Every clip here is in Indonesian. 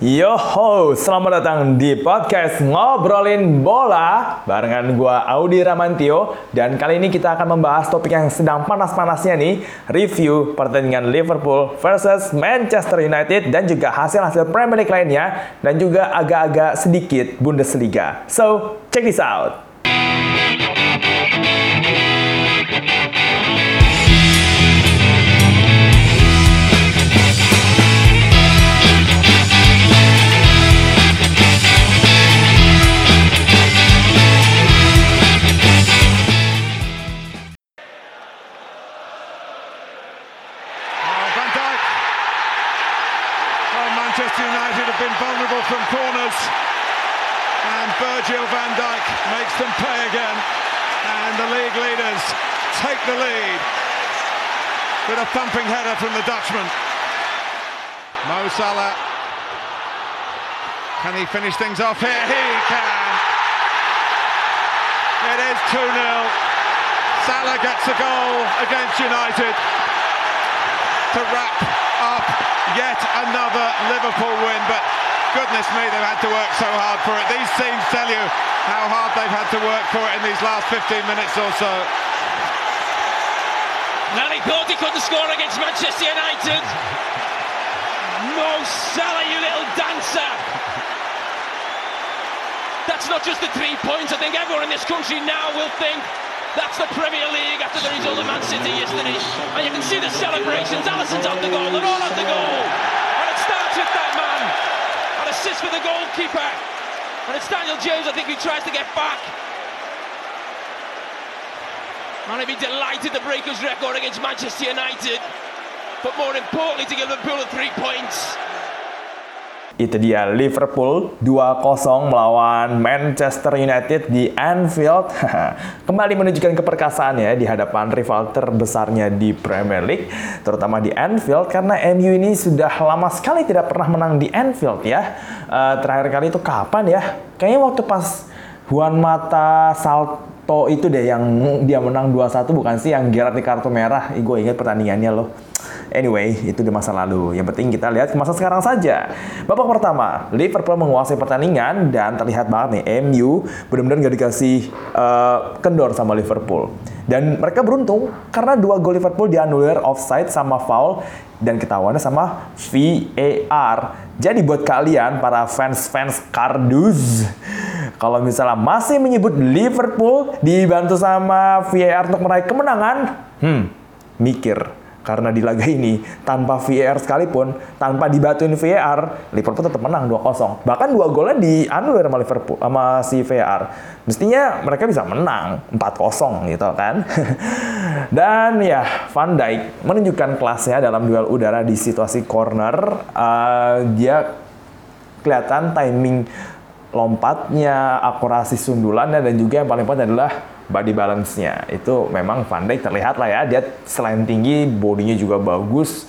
Yo selamat datang di podcast Ngobrolin Bola barengan gua Audi Ramantio dan kali ini kita akan membahas topik yang sedang panas-panasnya nih, review pertandingan Liverpool versus Manchester United dan juga hasil-hasil Premier League lainnya dan juga agak-agak sedikit Bundesliga. So, check this out. Virgil van Dijk makes them pay again. And the league leaders take the lead with a thumping header from the Dutchman. Mo Salah. Can he finish things off here? He can. It is 2 0. Salah gets a goal against United to wrap up yet another Liverpool win. But goodness me, they've had to work so hard for it. These scenes tell you how hard they've had to work for it in these last 15 minutes or so. Thought he couldn't score against Manchester United. Mo Salah, you little dancer. That's not just the three points. I think everyone in this country now will think that's the Premier League after the result of Man City yesterday. And you can see the celebrations. Allison's at the goal. They're all at the goal. And it starts with that man. An assist for the goalkeeper. And it's Daniel James, I think, who tries to get back. And I'd be delighted to break his record against Manchester United. But more importantly, to give Liverpool the three points. Itu dia Liverpool 2-0 melawan Manchester United di Anfield. Kembali menunjukkan keperkasaannya di hadapan rival terbesarnya di Premier League, terutama di Anfield karena MU ini sudah lama sekali tidak pernah menang di Anfield ya. Eh, terakhir kali itu kapan ya? Kayaknya waktu pas Juan Mata Salto itu deh yang dia menang 2-1 bukan sih yang Gerrard di kartu merah. Ih, gue ingat pertandingannya loh. Anyway, itu di masa lalu. Yang penting kita lihat ke masa sekarang saja. Babak pertama, Liverpool menguasai pertandingan dan terlihat banget nih MU benar-benar nggak dikasih eh, kendor sama Liverpool. Dan mereka beruntung karena dua gol Liverpool dianulir offside sama foul dan ketahuannya sama VAR. Jadi buat kalian para fans-fans kardus, kalau misalnya masih menyebut Liverpool dibantu sama VAR untuk meraih kemenangan, hmm, mikir. Karena di laga ini, tanpa VAR sekalipun, tanpa dibatuin VAR, Liverpool tetap menang 2-0. Bahkan dua golnya dianulir sama Liverpool, sama si VAR. Mestinya mereka bisa menang 4-0 gitu kan. Dan ya, Van Dijk menunjukkan kelasnya dalam duel udara di situasi corner. Eh, dia kelihatan timing lompatnya, akurasi sundulannya, dan juga yang paling penting adalah body balance-nya. Itu memang Van Dijk terlihat lah ya, dia selain tinggi, bodinya juga bagus.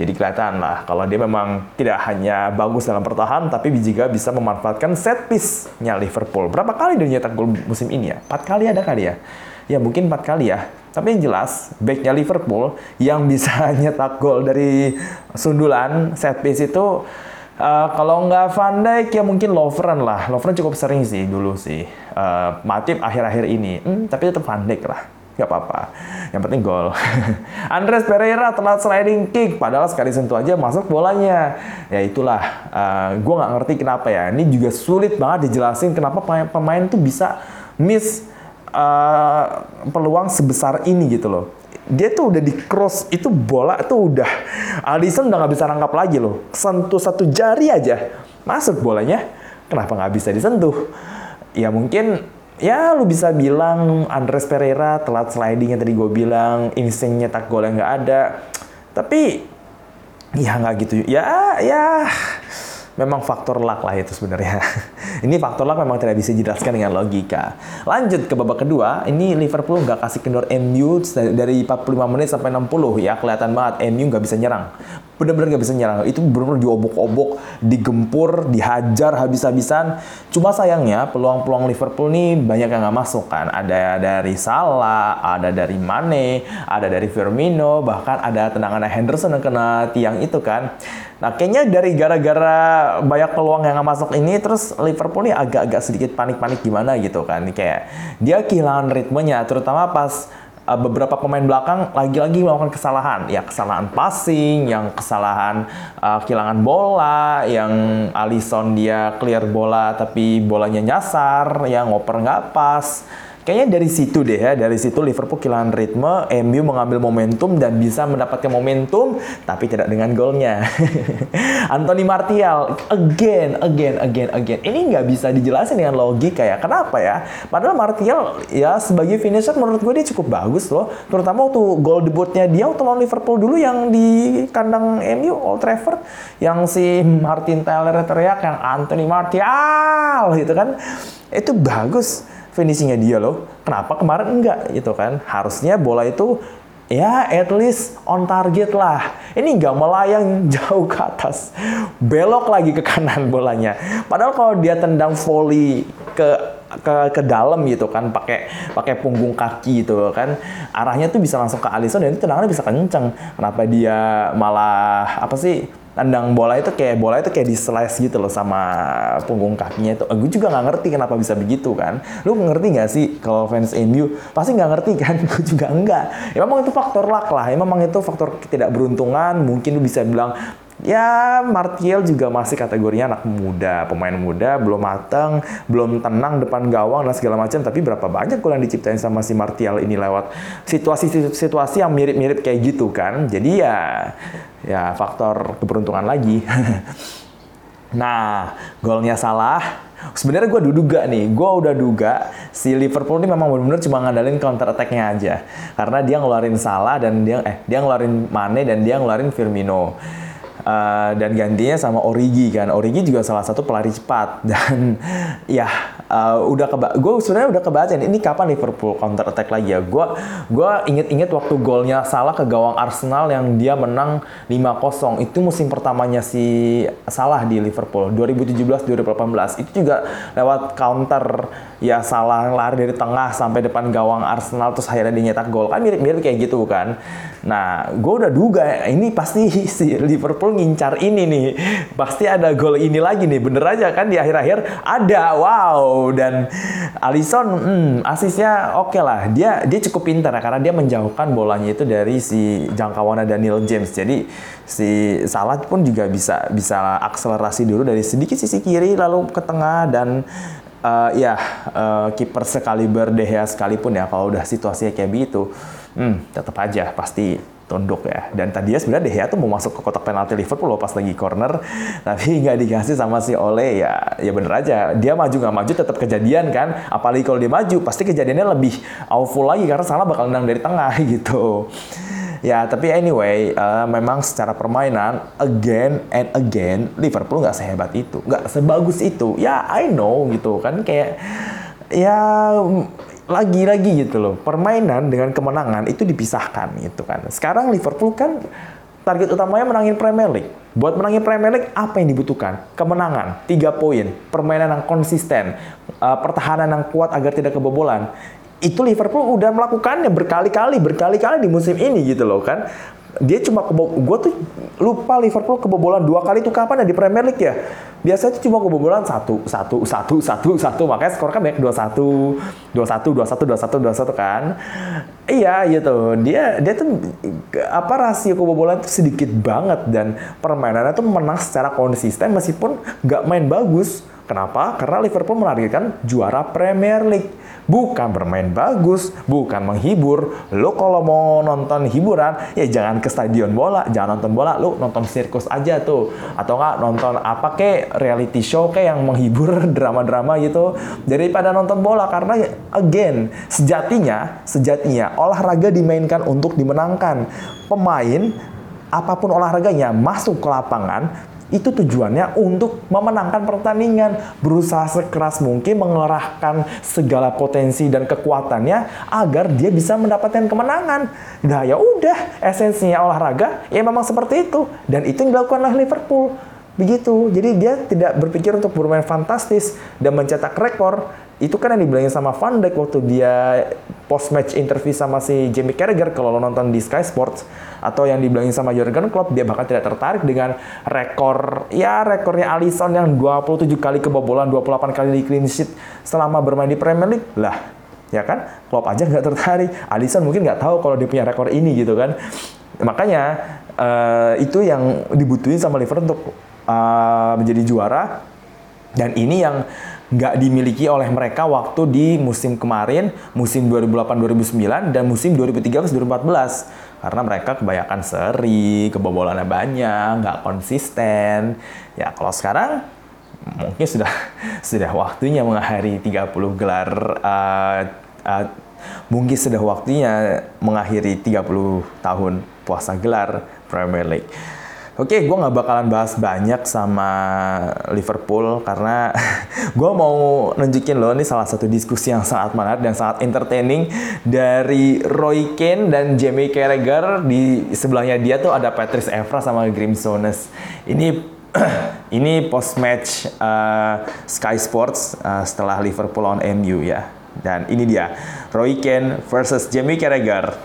Jadi kelihatan lah kalau dia memang tidak hanya bagus dalam pertahanan, tapi juga bisa memanfaatkan set piece-nya Liverpool. Berapa kali dia nyetak gol musim ini ya? Empat kali ada kali ya? Ya mungkin empat kali ya. Tapi yang jelas, back-nya Liverpool yang bisa nyetak gol dari sundulan set piece itu Uh, kalau nggak Van Dijk ya mungkin Lovren lah. Lovren cukup sering sih dulu sih. Uh, Matip akhir-akhir ini. Hmm, tapi tetap Van Dijk lah. Nggak apa-apa. Yang penting gol. Andres Pereira telat sliding kick. Padahal sekali sentuh aja masuk bolanya. Ya itulah. Uh, gue nggak ngerti kenapa ya. Ini juga sulit banget dijelasin kenapa pemain, pemain tuh bisa miss uh, peluang sebesar ini gitu loh dia tuh udah di cross itu bola tuh udah Alisson udah nggak bisa rangkap lagi loh. Sentuh satu jari aja masuk bolanya. Kenapa nggak bisa disentuh? Ya mungkin ya lu bisa bilang Andres Pereira telat sliding yang tadi gue bilang insting nyetak gol yang nggak ada. Tapi ya nggak gitu. Ya ya memang faktor luck lah itu sebenarnya. ini faktor luck memang tidak bisa dijelaskan dengan logika. Lanjut ke babak kedua, ini Liverpool nggak kasih kendor MU dari 45 menit sampai 60 ya kelihatan banget MU nggak bisa nyerang. Bener-bener nggak bisa nyerang. Itu bener-bener diobok-obok, digempur, dihajar habis-habisan. Cuma sayangnya peluang-peluang Liverpool nih banyak yang nggak masuk kan. Ada dari Salah, ada dari Mane, ada dari Firmino, bahkan ada tendangan Henderson yang kena tiang itu kan. Nah, kayaknya dari gara-gara banyak peluang yang nggak masuk ini, terus Liverpool nih agak-agak sedikit panik-panik gimana gitu kan. Kayak dia kehilangan ritmenya, terutama pas uh, beberapa pemain belakang lagi-lagi melakukan kesalahan. Ya, kesalahan passing, yang kesalahan uh, kehilangan bola, yang Alisson dia clear bola tapi bolanya nyasar, yang ngoper nggak pas. Kayaknya dari situ deh ya, dari situ Liverpool kehilangan ritme, MU mengambil momentum dan bisa mendapatkan momentum, tapi tidak dengan golnya. Anthony Martial, again, again, again, again. Ini nggak bisa dijelasin dengan logika ya. Kenapa ya? Padahal Martial ya sebagai finisher menurut gue dia cukup bagus loh. Terutama waktu gol debutnya dia waktu lawan Liverpool dulu yang di kandang MU Old Trafford, yang si Martin Taylor teriak yang Anthony Martial gitu kan. Itu bagus finishingnya dia loh. Kenapa kemarin enggak gitu kan? Harusnya bola itu ya at least on target lah. Ini nggak melayang jauh ke atas, belok lagi ke kanan bolanya. Padahal kalau dia tendang volley ke ke ke dalam gitu kan pakai pakai punggung kaki gitu kan arahnya tuh bisa langsung ke Alisson dan itu tendangannya bisa kenceng kenapa dia malah apa sih tendang bola itu kayak bola itu kayak di slice gitu loh sama punggung kakinya itu. Gue juga nggak ngerti kenapa bisa begitu kan. Lu ngerti nggak sih kalau fans MU pasti nggak ngerti kan? Gue juga enggak. Ya memang itu faktor luck lah. Ya memang itu faktor tidak beruntungan. Mungkin lu bisa bilang ya Martial juga masih kategorinya anak muda, pemain muda, belum matang, belum tenang depan gawang dan segala macam. Tapi berapa banyak gol yang diciptain sama si Martial ini lewat situasi-situasi yang mirip-mirip kayak gitu kan. Jadi ya ya faktor keberuntungan lagi. nah, golnya salah. Sebenarnya gue duga nih, gue udah duga si Liverpool ini memang benar-benar cuma ngandalin counter attack-nya aja. Karena dia ngeluarin salah dan dia eh dia ngeluarin Mane dan dia ngeluarin Firmino. Uh, dan gantinya sama Origi kan. Origi juga salah satu pelari cepat dan ya uh, udah keba gue sebenarnya udah kebaca ini kapan Liverpool counter attack lagi ya. Gue gue inget-inget waktu golnya salah ke gawang Arsenal yang dia menang 5-0 itu musim pertamanya si Salah di Liverpool 2017-2018 itu juga lewat counter ya salah lari dari tengah sampai depan gawang Arsenal terus akhirnya dia nyetak gol kan mirip-mirip kayak gitu kan. Nah gue udah duga ini pasti si Liverpool ngincar ini nih. Pasti ada gol ini lagi nih bener aja kan di akhir-akhir? Ada wow. Dan Alisson hmm, asisnya oke okay lah. Dia dia cukup pintar ya karena dia menjauhkan bolanya itu dari si jangkauannya Daniel James. Jadi si Salah pun juga bisa bisa akselerasi dulu dari sedikit sisi kiri lalu ke tengah dan uh, ya uh, kiper sekaliber De sekalipun ya kalau udah situasinya kayak begitu hmm, tetap aja pasti tunduk ya. Dan tadinya sebenarnya De Gea tuh mau masuk ke kotak penalti Liverpool pas lagi corner, tapi nggak dikasih sama si Ole ya. Ya bener aja, dia maju nggak maju tetap kejadian kan. Apalagi kalau dia maju, pasti kejadiannya lebih awful lagi karena salah bakal nendang dari tengah gitu. Ya, tapi anyway, uh, memang secara permainan, again and again, Liverpool nggak sehebat itu. Nggak sebagus itu. Ya, I know gitu kan. Kayak, ya lagi-lagi gitu loh. Permainan dengan kemenangan itu dipisahkan gitu kan. Sekarang Liverpool kan target utamanya menangin Premier League. Buat menangin Premier League, apa yang dibutuhkan? Kemenangan, tiga poin, permainan yang konsisten, uh, pertahanan yang kuat agar tidak kebobolan itu Liverpool udah melakukannya berkali-kali berkali-kali di musim ini gitu loh kan dia cuma kebo gue tuh lupa Liverpool kebobolan dua kali itu kapan ya di Premier League ya? Biasanya tuh cuma kebobolan satu satu satu satu satu makanya skor kan banyak dua satu dua satu dua satu dua satu dua satu kan? Iya gitu. Dia dia tuh apa rasio kebobolan tuh sedikit banget dan permainannya tuh menang secara konsisten meskipun nggak main bagus Kenapa? Karena Liverpool menargetkan juara Premier League. Bukan bermain bagus, bukan menghibur. Lo kalau mau nonton hiburan, ya jangan ke stadion bola, jangan nonton bola, lo nonton sirkus aja tuh. Atau nggak nonton apa kek, reality show kayak yang menghibur drama-drama gitu. Daripada nonton bola, karena again, sejatinya, sejatinya olahraga dimainkan untuk dimenangkan. Pemain apa pun olahraganya masuk ke lapangan itu tujuannya untuk memenangkan pertandingan, berusaha sekeras mungkin mengerahkan segala potensi dan kekuatannya agar dia bisa mendapatkan kemenangan. Nah ya udah, esensinya olahraga ya memang seperti itu dan itu yang dilakukan oleh Liverpool. Begitu. Jadi dia tidak berpikir untuk bermain fantastis dan mencetak rekor itu kan yang dibilangin sama Van Dijk waktu dia post match interview sama si Jamie Carragher kalau lo nonton di Sky Sports atau yang dibilangin sama Jurgen Klopp dia bahkan tidak tertarik dengan rekor ya rekornya Alisson yang 27 kali kebobolan 28 kali di clean sheet selama bermain di Premier League. Lah ya kan? Klopp aja nggak tertarik. Alisson mungkin nggak tahu kalau dia punya rekor ini gitu kan? Makanya uh, itu yang dibutuhin sama Liverpool untuk uh, menjadi juara. Dan ini yang nggak dimiliki oleh mereka waktu di musim kemarin, musim 2008-2009 dan musim 2013-2014 karena mereka kebanyakan seri, kebobolannya banyak, nggak konsisten. Ya kalau sekarang mungkin sudah sudah waktunya mengakhiri 30 gelar uh, uh, mungkin sudah waktunya mengakhiri 30 tahun puasa gelar Premier League. Oke, okay, gue nggak bakalan bahas banyak sama Liverpool karena gue mau nunjukin lo ini salah satu diskusi yang sangat menarik dan sangat entertaining dari Roy Keane dan Jamie Carragher di sebelahnya dia tuh ada Patrice Evra sama Grim Sones. Ini ini post match uh, Sky Sports uh, setelah Liverpool on MU ya. Dan ini dia Roy Keane versus Jamie Carragher.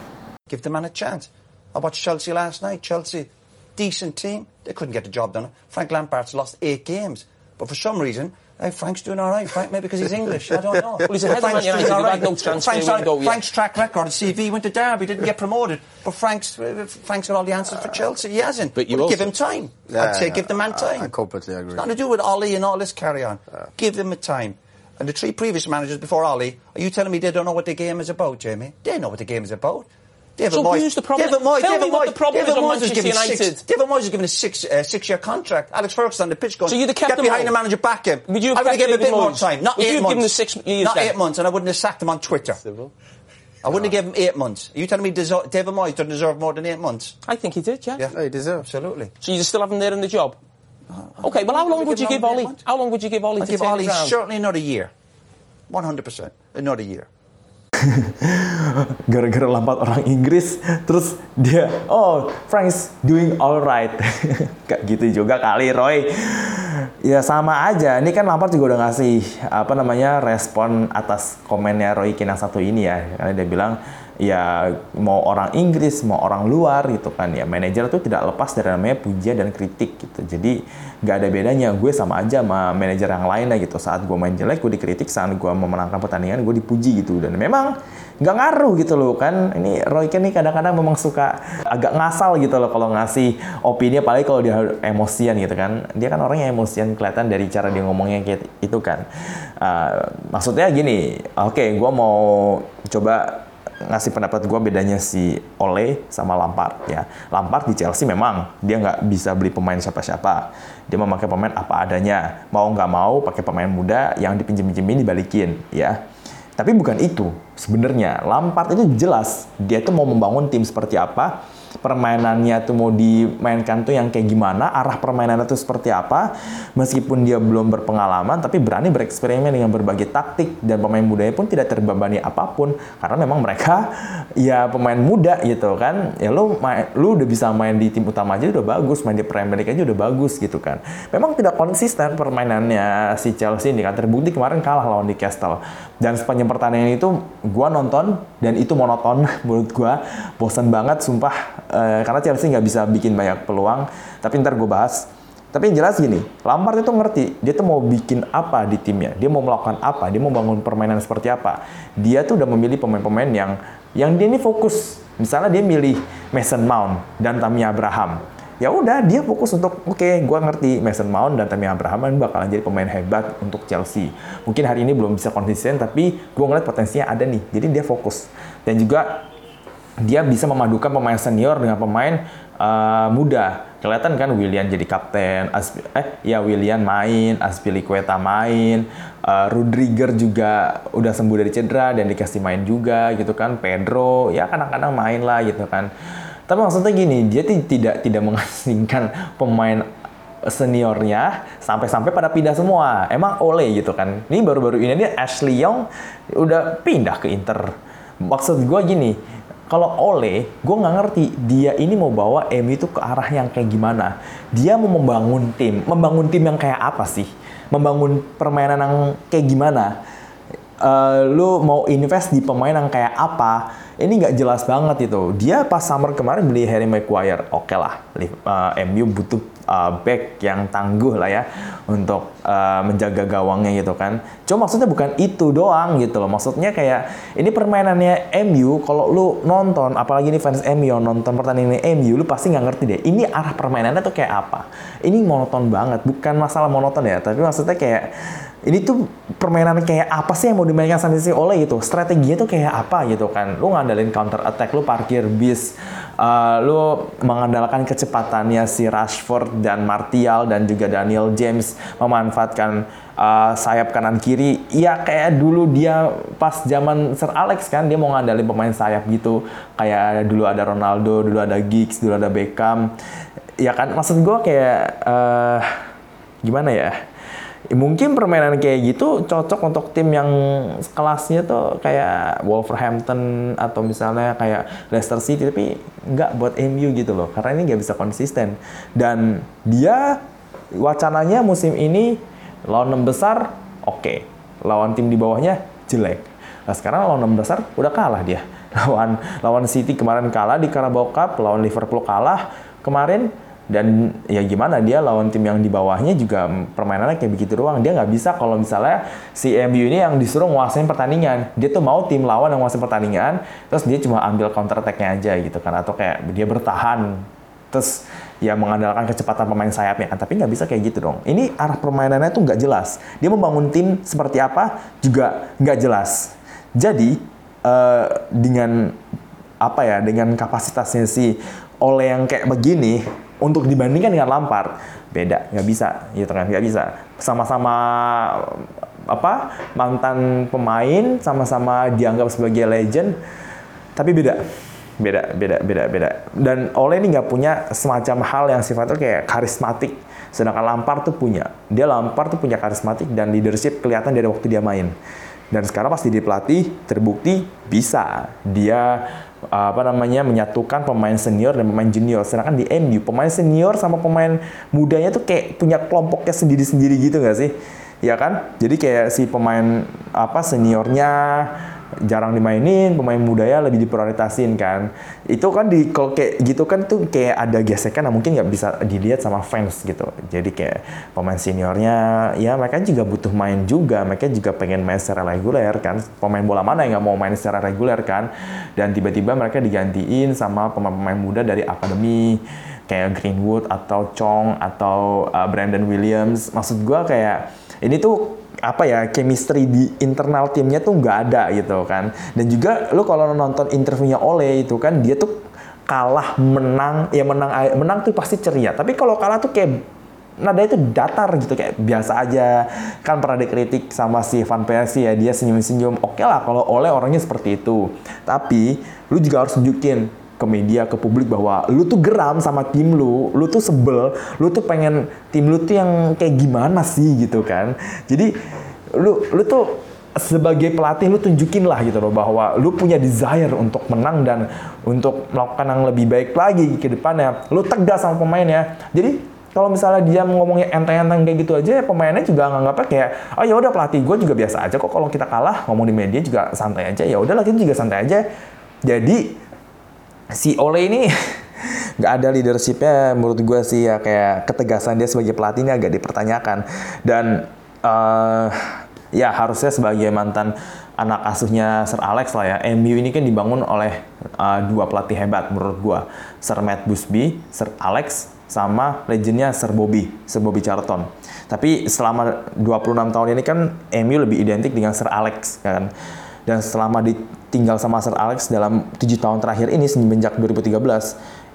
Give the man a chance. I watched Chelsea last night. Chelsea decent team. They couldn't get the job done. Frank Lampard's lost eight games. But for some reason, hey, Frank's doing all right. Frank, maybe because he's English. I don't know. well, he's ahead Frank's of Man United. doing all They've right. had no transfer Frank's, window yet. Frank's track record, CV, went to Derby, didn't get promoted. But Frank's Frank's got all the answers for Chelsea. He hasn't. But you Well, give him time. Yeah, I'd say yeah, give the man time. I completely agree. It's nothing to do with Ollie and all this carry on. Give him a time. And the three previous managers before Ollie, are you telling me they don't know what the game is about, Jamie? They know what the game is about. David So Moyes, who's the problem? David Moyes, Tell David me what the problem David is Moyes Manchester given United. Six, David Moyes was given a six uh, six year contract. Alex Ferguson on the pitch going. So you'd have kept get behind on? the manager, back him. Would you have I would have kept given him a David bit more time. Not Would you eight months. given him six years Not then? eight months, and I wouldn't have sacked him on Twitter. I wouldn't have given him eight months. Are you telling me deser- David Moyes doesn't deserve more than eight months? I think he did, yeah. Yeah. No, he deserves. Absolutely. So you still have him there in the job? Okay, well, how long would you give Ollie? How long would you give Ollie to give turn Ollie it round? certainly another year. 100%. Another year. gara-gara lampat orang Inggris terus dia oh Frank's doing alright kayak gitu juga kali Roy. Ya sama aja. Ini kan Lampard juga udah ngasih apa namanya respon atas komennya Roy Keane yang satu ini ya. Karena dia bilang ya mau orang Inggris mau orang luar gitu kan. Ya manajer tuh tidak lepas dari namanya pujian dan kritik gitu. Jadi nggak ada bedanya gue sama aja sama manajer yang lainnya gitu. Saat gue main jelek gue dikritik. Saat gue memenangkan pertandingan gue dipuji gitu. Dan memang nggak ngaruh gitu loh kan. Ini Roy Keane nih kadang-kadang memang suka agak ngasal gitu loh kalau ngasih opini apalagi kalau dia emosian gitu kan. Dia kan orang yang emosian kelihatan dari cara dia ngomongnya kayak itu kan. Uh, maksudnya gini oke gue mau coba ngasih pendapat gue bedanya si Ole sama Lampard ya. Lampard di Chelsea memang dia nggak bisa beli pemain siapa-siapa. Dia memakai pemain apa adanya. Mau nggak mau pakai pemain muda yang dipinjem-pinjemin dibalikin ya. Tapi bukan itu sebenarnya. Lampard itu jelas dia tuh mau membangun tim seperti apa permainannya tuh mau dimainkan tuh yang kayak gimana, arah permainannya tuh seperti apa. Meskipun dia belum berpengalaman, tapi berani bereksperimen dengan berbagai taktik dan pemain mudanya pun tidak terbebani apa pun karena memang mereka ya pemain muda gitu kan. Ya lu main, lu udah bisa main di tim utama aja udah bagus, main di Premier League aja udah bagus gitu kan. Memang tidak konsisten permainannya si Chelsea ini kan terbukti kemarin kalah lawan Newcastle. Dan sepanjang pertandingan itu gua nonton dan itu monoton menurut gua, bosan banget sumpah Eh, karena Chelsea nggak bisa bikin banyak peluang. Tapi ntar gue bahas. Tapi yang jelas gini, Lampard itu ngerti dia tuh mau bikin apa di timnya, dia mau melakukan apa, dia mau bangun permainan seperti apa. Dia tuh udah memilih pemain-pemain yang yang dia ini fokus. Misalnya dia milih Mason Mount dan Tammy Abraham. Ya udah dia fokus untuk oke, okay, gue ngerti Mason Mount dan Tammy Abraham kan bakalan jadi pemain hebat untuk Chelsea. Mungkin hari ini belum bisa konsisten, tapi gue ngeliat potensinya ada nih. Jadi dia fokus dan juga dia bisa memadukan pemain senior dengan pemain uh, muda. Kelihatan kan William jadi kapten, Aspi, eh ya William main, Aspilicueta main, uh, Rudiger juga udah sembuh dari cedera dan dikasih main juga gitu kan. Pedro ya kadang-kadang main lah gitu kan. Tapi maksudnya gini, dia tidak tidak mengasingkan pemain seniornya sampai-sampai pada pindah semua. Emang Ole gitu kan. Ini baru-baru ini dia Ashley Young udah pindah ke Inter. Maksud gue gini, kalau Ole, gue nggak ngerti dia ini mau bawa MU itu ke arah yang kayak gimana. Dia mau membangun tim, membangun tim yang kayak apa sih? Membangun permainan yang kayak gimana? Eh, lu mau invest di pemain yang kayak apa? Ini nggak jelas banget itu. Dia pas summer kemarin beli Harry Maguire, oke lah. eh, MU butuh eh, back yang tangguh lah ya untuk eh, menjaga gawangnya gitu kan. Cuma maksudnya bukan itu doang gitu loh. Maksudnya kayak ini permainannya MU. Kalau lu nonton, apalagi ini fans MU nonton pertandingan MU, lu pasti nggak ngerti deh. Ini arah permainannya tuh kayak apa? Ini monoton banget. Bukan masalah monoton ya, tapi maksudnya kayak ini tuh permainan kayak apa sih yang mau dimainkan sama si Ole gitu? Strateginya tuh kayak apa gitu kan? Lu ngandalin counter attack lu parkir bis uh, lu mengandalkan kecepatannya si Rashford dan Martial dan juga Daniel James memanfaatkan uh, sayap kanan kiri. Ya kayak dulu dia pas zaman Sir Alex kan dia mau ngandalin pemain sayap gitu. Kayak dulu ada Ronaldo dulu ada Giggs dulu ada Beckham. Ya kan? Maksud gue kayak uh, gimana ya mungkin permainan kayak gitu cocok untuk tim yang kelasnya tuh kayak Wolverhampton atau misalnya kayak Leicester City tapi nggak buat MU gitu loh karena ini nggak bisa konsisten. Dan dia wacananya musim ini lawan 6 besar oke. Lawan tim di bawahnya jelek. Nah sekarang lawan 6 besar udah kalah dia. Lawan lawan City kemarin kalah di Carabao Cup lawan Liverpool kalah. Kemarin dan ya gimana dia lawan tim yang di bawahnya juga permainannya kayak begitu doang. Dia nggak bisa kalau misalnya si MU ini yang disuruh nguasain pertandingan. Dia tuh mau tim lawan yang nguasain pertandingan terus dia cuma ambil counter attack-nya aja gitu kan. Atau kayak dia bertahan terus ya mengandalkan kecepatan pemain sayapnya kan. Tapi nggak bisa kayak gitu dong. Ini arah permainannya tuh nggak jelas. Dia membangun tim seperti apa juga nggak jelas. Jadi uh, dengan apa ya dengan kapasitasnya si oleh yang kayak begini untuk dibandingkan dengan Lampard beda nggak bisa. Gitu kan nggak bisa. Sama-sama apa mantan pemain sama-sama dianggap sebagai legend tapi beda. Beda beda beda beda. Dan Ole ini nggak punya semacam hal yang sifatnya kayak karismatik. Sedangkan Lampard tuh punya. Dia Lampard tuh punya karismatik dan leadership kelihatan dari waktu dia main. Dan sekarang pas jadi pelatih terbukti bisa. Dia apa namanya menyatukan pemain senior dan pemain junior. Sedangkan di MU pemain senior sama pemain mudanya tuh kayak punya kelompoknya sendiri-sendiri gitu nggak sih? Ya kan? Jadi kayak si pemain apa seniornya jarang dimainin, pemain mudanya lebih diprioritasin kan. Itu kan di kalau kayak gitu kan tuh kayak ada gesekan nah mungkin nggak bisa dilihat sama fans gitu. Jadi kayak pemain seniornya ya mereka juga butuh main juga, mereka juga pengen main secara reguler kan. Pemain bola mana yang nggak mau main secara reguler kan? Dan tiba-tiba mereka digantiin sama pemain-pemain muda dari akademi kayak Greenwood atau Chong atau uh, Brandon Williams. Maksud gua kayak ini tuh apa ya chemistry di internal timnya tuh nggak ada gitu kan. Dan juga lu kalau nonton interviewnya Ole itu kan dia tuh kalah menang ya menang menang tuh pasti ceria. Tapi kalau kalah tuh kayak nada itu datar gitu kayak biasa aja. Kan pernah dikritik sama si Van Persie ya dia senyum-senyum. Oke lah kalau Ole orangnya seperti itu. Tapi lu juga harus tunjukin ke media, ke publik bahwa lu tuh geram sama tim lu, lu tuh sebel, lu tuh pengen tim lu tuh yang kayak gimana sih gitu kan. Jadi lu lu tuh sebagai pelatih lu tunjukin lah gitu loh bahwa lu punya desire untuk menang dan untuk melakukan yang lebih baik lagi ke depannya. Lu tegas sama pemainnya. Jadi kalau misalnya dia ngomongnya enteng-enteng kayak gitu aja, pemainnya juga nganggapnya kayak, oh ya udah pelatih gue juga biasa aja kok. Kalau kita kalah ngomong di media juga santai aja. Ya udah kita juga santai aja. Jadi si Ole ini nggak ada leadershipnya menurut gue sih ya kayak ketegasan dia sebagai pelatih ini agak dipertanyakan. Dan uh, ya harusnya sebagai mantan anak asuhnya Sir Alex lah ya MU ini kan dibangun oleh uh, dua pelatih hebat menurut gue Sir Matt Busby, Sir Alex sama legendnya Sir Bobby, Sir Bobby Charlton. Tapi selama 26 tahun ini kan MU lebih identik dengan Sir Alex kan. Dan selama ditinggal sama Sir Alex dalam tujuh tahun terakhir ini semenjak 2013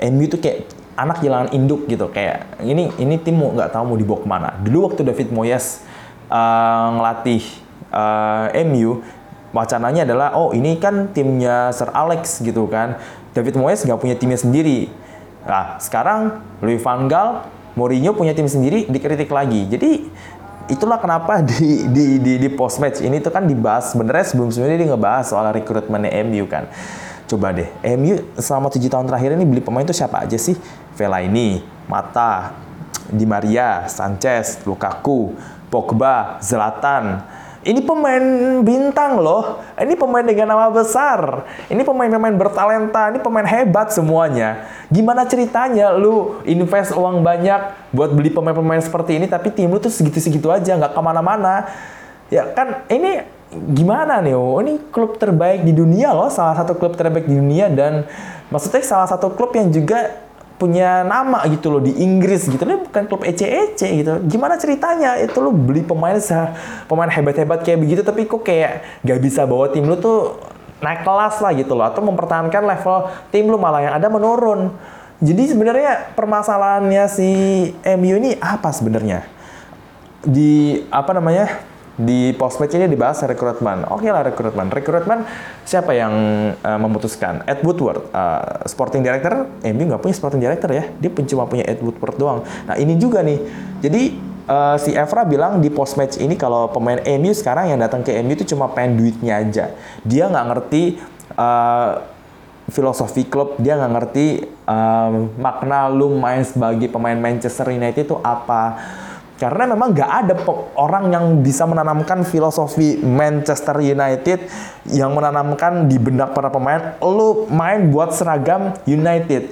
MU tuh kayak anak kehilangan induk gitu kayak ini ini tim mau nggak tahu mau dibawa ke mana. Dulu waktu David Moyes uh, ngelatih uh, MU wacananya adalah oh ini kan timnya Sir Alex gitu kan. David Moyes nggak punya timnya sendiri. Nah sekarang Louis van Gaal Mourinho punya tim sendiri dikritik lagi. Jadi itulah kenapa di di di, di post match ini tuh kan dibahas sebenarnya sebelum sebelumnya dia ngebahas soal rekrutmennya MU kan. Coba deh, MU selama tujuh tahun terakhir ini beli pemain itu siapa aja sih? Fellaini, Mata, Di Maria, Sanchez, Lukaku, Pogba, Zlatan. Ini pemain bintang loh. Ini pemain dengan nama besar. Ini pemain-pemain bertalenta. Ini pemain hebat semuanya. Gimana ceritanya lu invest uang banyak buat beli pemain-pemain seperti ini, tapi tim lu tuh segitu-segitu aja, nggak ke mana-mana. Ya kan, ini gimana nih? Oh, ini klub terbaik di dunia loh, salah satu klub terbaik di dunia dan maksudnya salah satu klub yang juga punya nama gitu loh di Inggris gitu. Loh bukan klub ece-ece gitu. Gimana ceritanya? Itu lo beli pemain pemain hebat-hebat kayak begitu tapi kok kayak gak bisa bawa tim lo tuh naik kelas lah gitu loh. Atau mempertahankan level tim lo malah yang ada menurun. Jadi sebenarnya permasalahannya si MU ini apa sebenarnya? Di apa namanya di post match ini dibahas rekrutmen. Oke lah rekrutmen. Rekrutmen siapa yang uh, memutuskan? Ed Woodward, uh, sporting director. MU nggak punya sporting director ya. Dia cuma punya Ed Woodward doang. Nah ini juga nih. Jadi uh, si Evra bilang di post match ini kalau pemain MU sekarang yang datang ke MU itu cuma pengen duitnya aja. Dia nggak ngerti uh, filosofi klub, dia nggak ngerti um, makna lu main sebagai pemain Manchester United itu apa karena memang nggak ada orang yang bisa menanamkan filosofi Manchester United yang menanamkan di benak para pemain, lu main buat seragam United.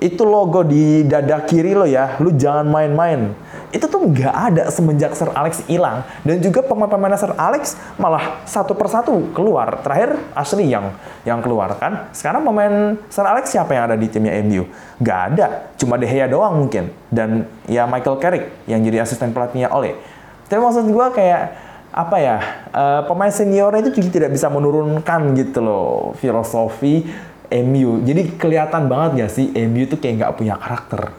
Itu logo di dada kiri lo ya, lu jangan main-main. Itu tuh nggak ada semenjak Sir Alex hilang. Dan juga pemain-pemain Sir Alex malah satu persatu keluar. Terakhir Ashley yang yang keluar kan. Sekarang pemain Sir Alex siapa yang ada di timnya MU nggak ada. Cuma De Gea doang mungkin. Dan ya Michael Carrick yang jadi asisten pelatihnya Ole. Tapi maksud gue kayak apa ya uh, pemain senior itu juga tidak bisa menurunkan gitu loh filosofi MU jadi kelihatan banget gak sih MU tuh kayak nggak punya karakter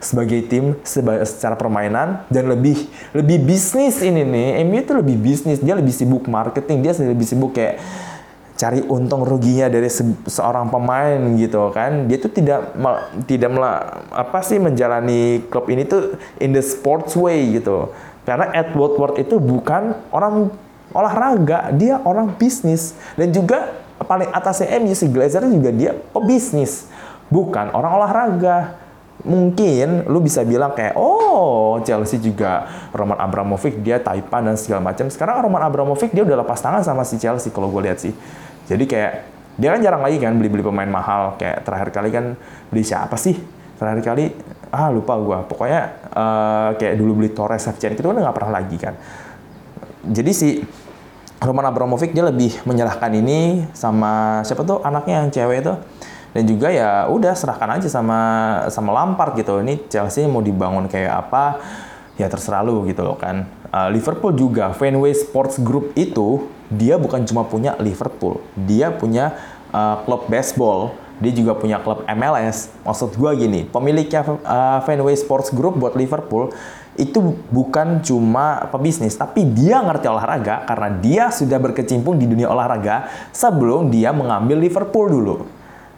sebagai tim secara permainan dan lebih lebih bisnis ini nih. MU itu lebih bisnis dia lebih sibuk marketing dia lebih sibuk kayak cari untung ruginya dari se seorang pemain gitu kan. Dia tuh tidak tidak apa sih menjalani klub ini tuh in the sports way gitu. Karena Edward Ward itu bukan orang olahraga dia orang bisnis. Dan juga paling atasnya MU si Glazer juga dia pebisnis bukan orang olahraga. Mungkin lu bisa bilang kayak oh Chelsea juga Roman Abramovich dia Taipan dan segala macam. Sekarang Roman Abramovich dia udah lepas tangan sama si Chelsea kalau gue lihat sih. Jadi kayak dia kan jarang lagi kan beli-beli pemain mahal. Kayak terakhir kali kan beli siapa sih? Terakhir kali ah lupa gue pokoknya uh, kayak dulu beli Torres Shevchenko itu kan nggak pernah lagi kan. Jadi si Roman Abramovich dia lebih menyerahkan ini sama siapa tuh anaknya yang cewek itu. Dan juga ya udah serahkan aja sama sama Lampard gitu. Ini Chelsea mau dibangun kayak apa? Ya terserah lu gitu loh kan. Uh, Liverpool juga Fenway Sports Group itu dia bukan cuma punya Liverpool dia punya uh, klub baseball dia juga punya klub MLS maksud gua gini pemiliknya uh, Fenway Sports Group buat Liverpool itu bukan cuma pebisnis, tapi dia ngerti olahraga karena dia sudah berkecimpung di dunia olahraga sebelum dia mengambil Liverpool dulu.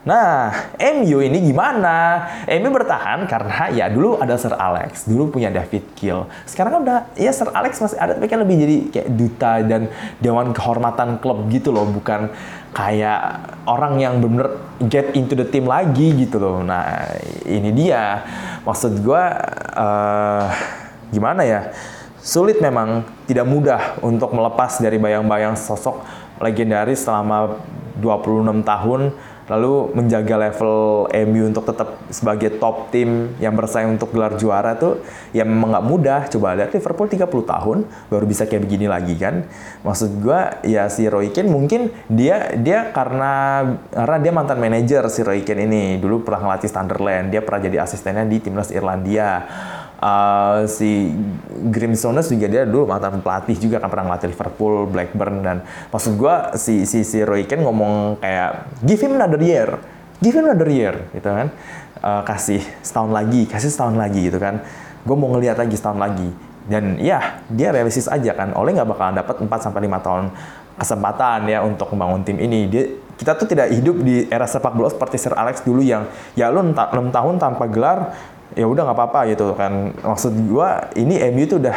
Nah, MU ini gimana? MU bertahan karena ya dulu ada Sir Alex, dulu punya David Gill. Sekarang kan udah ya Sir Alex masih ada tapi kan lebih jadi kayak duta dan dewan kehormatan klub gitu loh, bukan kayak orang yang bener get into the team lagi gitu loh. Nah, ini dia. Maksud gue uh, gimana ya? Sulit memang, tidak mudah untuk melepas dari bayang-bayang sosok legendaris selama 26 tahun lalu menjaga level MU untuk tetap sebagai top tim yang bersaing untuk gelar juara tuh ya memang nggak mudah. Coba lihat Liverpool 30 tahun baru bisa kayak begini lagi kan. Maksud gua ya si Roy Keane mungkin dia dia karena karena dia mantan manajer si Roy Keane ini dulu pernah ngelatih Sunderland, dia pernah jadi asistennya di timnas Irlandia uh, si Grim Souness juga dia dulu mantan pelatih juga kan pernah ngelatih Liverpool, Blackburn dan maksud gue si si si Roy Keane ngomong kayak give him another year, give him another year gitu kan, uh, kasih setahun lagi, kasih setahun lagi gitu kan, gue mau ngeliat lagi setahun lagi. Dan ya dia realistis aja kan, oleh nggak bakalan dapat 4 sampai lima tahun kesempatan ya untuk membangun tim ini. Dia kita tuh tidak hidup di era sepak bola seperti Sir Alex dulu yang ya lu 6 tahun tanpa gelar ya udah nggak apa-apa gitu kan. Maksud gua ini MU itu udah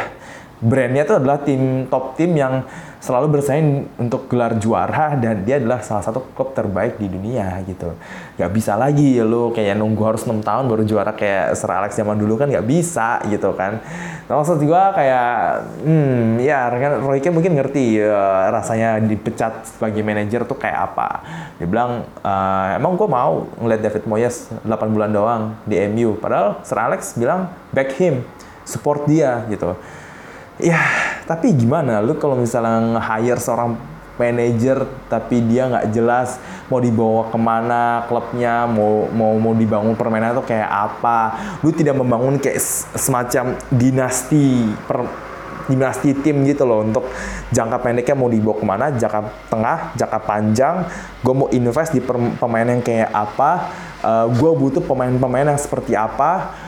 brandnya itu adalah tim top tim yang selalu bersaing untuk gelar juara dan dia adalah salah satu klub terbaik di dunia gitu. Nggak bisa lagi lo kayak nunggu harus enam tahun baru juara kayak Sir Alex zaman dulu kan nggak bisa gitu kan. Nah, maksud gua kayak hmm ya kan Roy Keane mungkin ngerti ya, rasanya dipecat sebagai manajer tuh kayak apa. Dia bilang "Eh, emang gua mau ngeliat David Moyes 8 bulan doang di MU padahal Sir Alex bilang back him support dia gitu Ya, tapi gimana? Lu kalau misalnya nge-hire seorang manajer tapi dia nggak jelas mau dibawa ke mana klubnya mau mau mau dibangun permainan itu kayak apa. Lu tidak membangun kayak semacam dinasti per, dinasti tim gitu loh untuk jangka pendeknya mau dibawa ke mana jangka tengah jangka panjang. Gue mau invest di pemain yang kayak apa. Gue butuh pemain-pemain yang seperti apa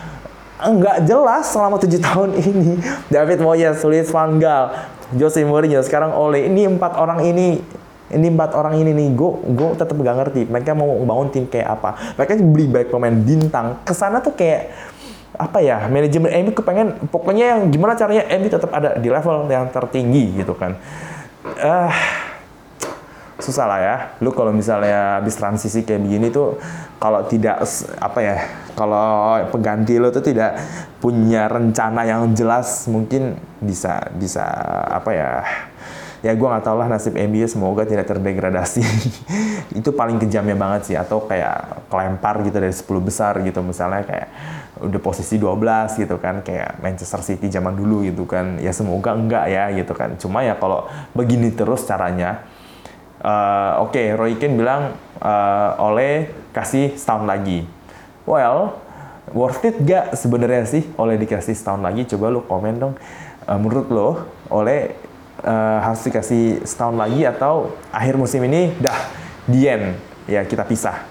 nggak jelas selama tujuh tahun ini. David Moyes, Luis Van Gaal, Jose Mourinho, sekarang Ole. Ini empat orang ini, ini empat orang ini nih, gue gue tetap nggak ngerti. Mereka mau bangun tim kayak apa? Mereka beli baik pemain bintang. Ke sana tuh kayak apa ya? Manajemen MU kepengen, pokoknya yang gimana caranya MU tetap ada di level yang tertinggi gitu kan. Ah, susah lah ya. Lu kalau misalnya habis transisi kayak begini tuh kalau tidak apa ya, kalau pengganti lu tuh tidak punya rencana yang jelas mungkin bisa bisa apa ya? Ya gua nggak tahu lah nasib MU semoga tidak terdegradasi. itu paling kejamnya banget sih atau kayak kelempar gitu dari 10 besar gitu misalnya kayak udah posisi 12 gitu kan kayak Manchester City zaman dulu gitu kan. Ya semoga enggak ya gitu kan. Cuma ya kalau begini terus caranya Eh, Oke, Roy Keane bilang eh, oleh kasih setahun lagi. Well, worth it gak sebenarnya sih oleh dikasih setahun lagi? Coba lu komen dong. Eh, menurut lo, oleh eh, harus dikasih setahun lagi atau akhir musim ini dah the end ya kita pisah.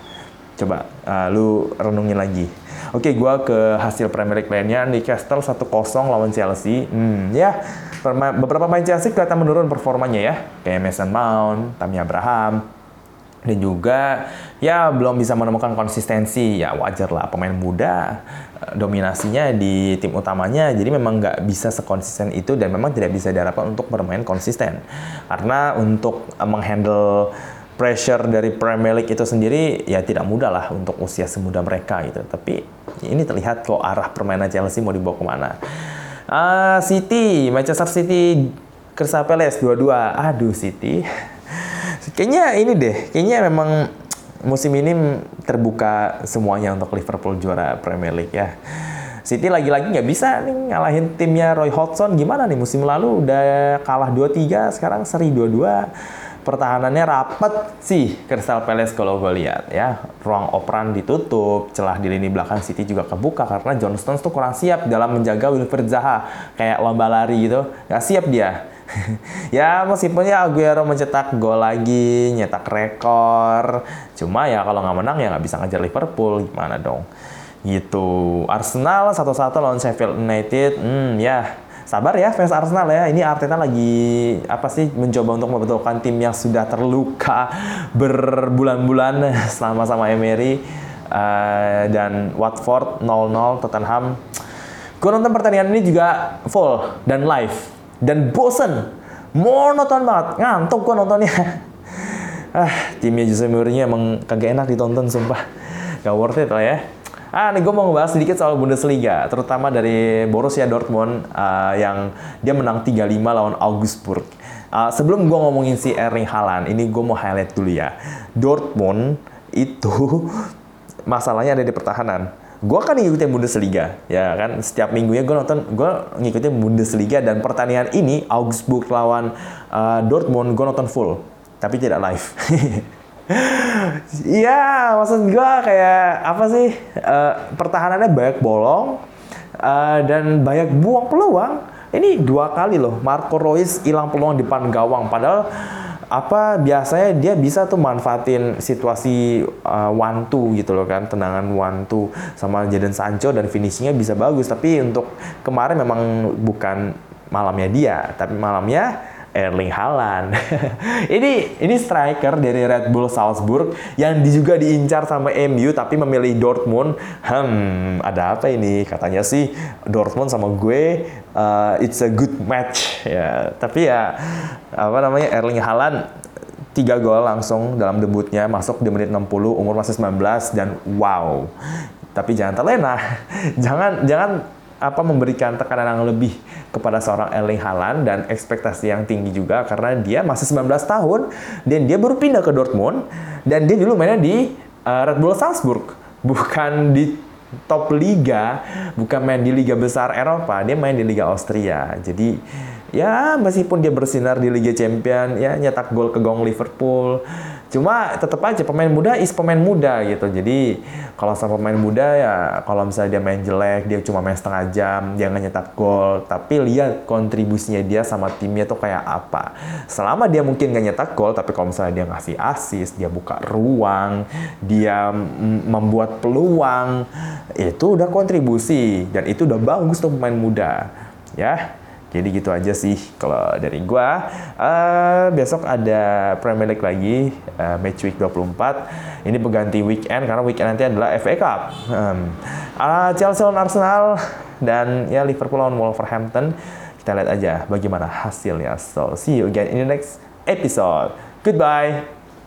Coba eh, lu renungin lagi. Oke, gua ke hasil Premier League lainnya. Newcastle 1-0 lawan Chelsea. Hmm, ya perma- beberapa pemain Chelsea kelihatan menurun performanya ya. Kayak Mason Mount, Tammy Abraham, dan juga ya belum bisa menemukan konsistensi. Ya wajar lah pemain muda eh, dominasinya di tim utamanya jadi memang nggak bisa sekonsisten itu dan memang tidak bisa diharapkan untuk bermain konsisten. Karena untuk eh, menghandle pressure dari Premier League itu sendiri ya tidak mudah lah untuk usia semuda mereka gitu. Tapi ini terlihat kok arah permainan Chelsea mau dibawa ke mana Ah, City Manchester City Crystal Palace dua-dua aduh City Kayaknya ini deh, kayaknya memang musim ini terbuka semuanya untuk Liverpool juara Premier League ya. City lagi-lagi nggak bisa nih ngalahin timnya Roy Hodgson. Gimana nih musim lalu udah kalah 2-3, sekarang seri 2-2. Pertahanannya rapet sih Crystal Palace kalau gue lihat ya. Ruang operan ditutup, celah di lini belakang City juga kebuka karena John Stones tuh kurang siap dalam menjaga Wilfried Zaha. Kayak lomba lari gitu, nggak siap dia. ya meskipun ya Aguero mencetak gol lagi, nyetak rekor. Cuma ya kalau nggak menang ya nggak bisa ngejar Liverpool, gimana dong? Gitu. Arsenal satu-satu lawan Sheffield United. Hmm ya sabar ya fans Arsenal ya. Ini Arteta lagi apa sih mencoba untuk membetulkan tim yang sudah terluka berbulan-bulan selama sama Emery. Eh, dan Watford 0-0 Tottenham. Gue nonton pertandingan ini juga full dan live dan bosen monoton banget ngantuk gue nontonnya ah timnya Jose Mourinho emang kagak enak ditonton sumpah gak worth it lah ya ah nih gue mau ngebahas sedikit soal Bundesliga terutama dari Borussia Dortmund ah, yang dia menang 3-5 lawan Augsburg. Ah, sebelum gue ngomongin si Erling Haaland ini gue mau highlight dulu ya. Dortmund itu masalahnya ada di pertahanan. Gue kan ngikutin Bundesliga ya kan? Setiap minggunya gue nonton gue ngikutin Bundesliga dan pertandingan ini Augsburg lawan uh, Dortmund gue nonton full tapi tidak live Iya, maksud gue kayak apa sih uh, pertahanannya banyak bolong uh, dan banyak buang peluang. Ini dua kali loh Marco Reus hilang peluang di depan gawang padahal apa biasanya dia bisa tuh manfaatin situasi uh, one two gitu loh kan tendangan one two sama Jadon Sancho dan finishingnya bisa bagus tapi untuk kemarin memang bukan malamnya dia tapi malamnya Erling Haaland. ini ini striker dari Red Bull Salzburg yang juga diincar sama MU tapi memilih Dortmund. Hmm, ada apa ini? Katanya sih Dortmund sama gue uh, it's a good match ya. Tapi ya apa namanya Erling Haaland tiga gol langsung dalam debutnya masuk di menit 60 umur masih 19 dan wow tapi jangan terlena jangan jangan apa memberikan tekanan yang lebih kepada seorang Erling Haaland dan ekspektasi yang tinggi juga karena dia masih 19 tahun dan dia baru pindah ke Dortmund dan dia dulu mainnya di uh, Red Bull Salzburg bukan di top liga, bukan main di liga besar Eropa, dia main di liga Austria. Jadi ya meskipun dia bersinar di Liga Champion, ya nyetak gol ke gong Liverpool. Cuma tetap aja pemain muda is pemain muda gitu. Jadi kalau sama pemain muda ya kalau misalnya dia main jelek, dia cuma main setengah jam, dia nggak nyetak gol. Tapi lihat kontribusinya dia sama timnya tuh kayak apa. Selama dia mungkin nggak nyetak gol, tapi kalau misalnya dia ngasih assist, dia buka ruang, dia membuat peluang, itu udah kontribusi dan itu udah bagus tuh pemain muda. Ya, jadi gitu aja sih kalau dari gua. Eh, besok ada Premier League lagi, eh, match week 24. Ini pengganti weekend karena weekend nanti adalah FA Cup. Hmm. Ah, Chelsea lawan Arsenal dan ya Liverpool lawan Wolverhampton. Kita lihat aja bagaimana hasilnya. So, see you again in the next episode. Goodbye.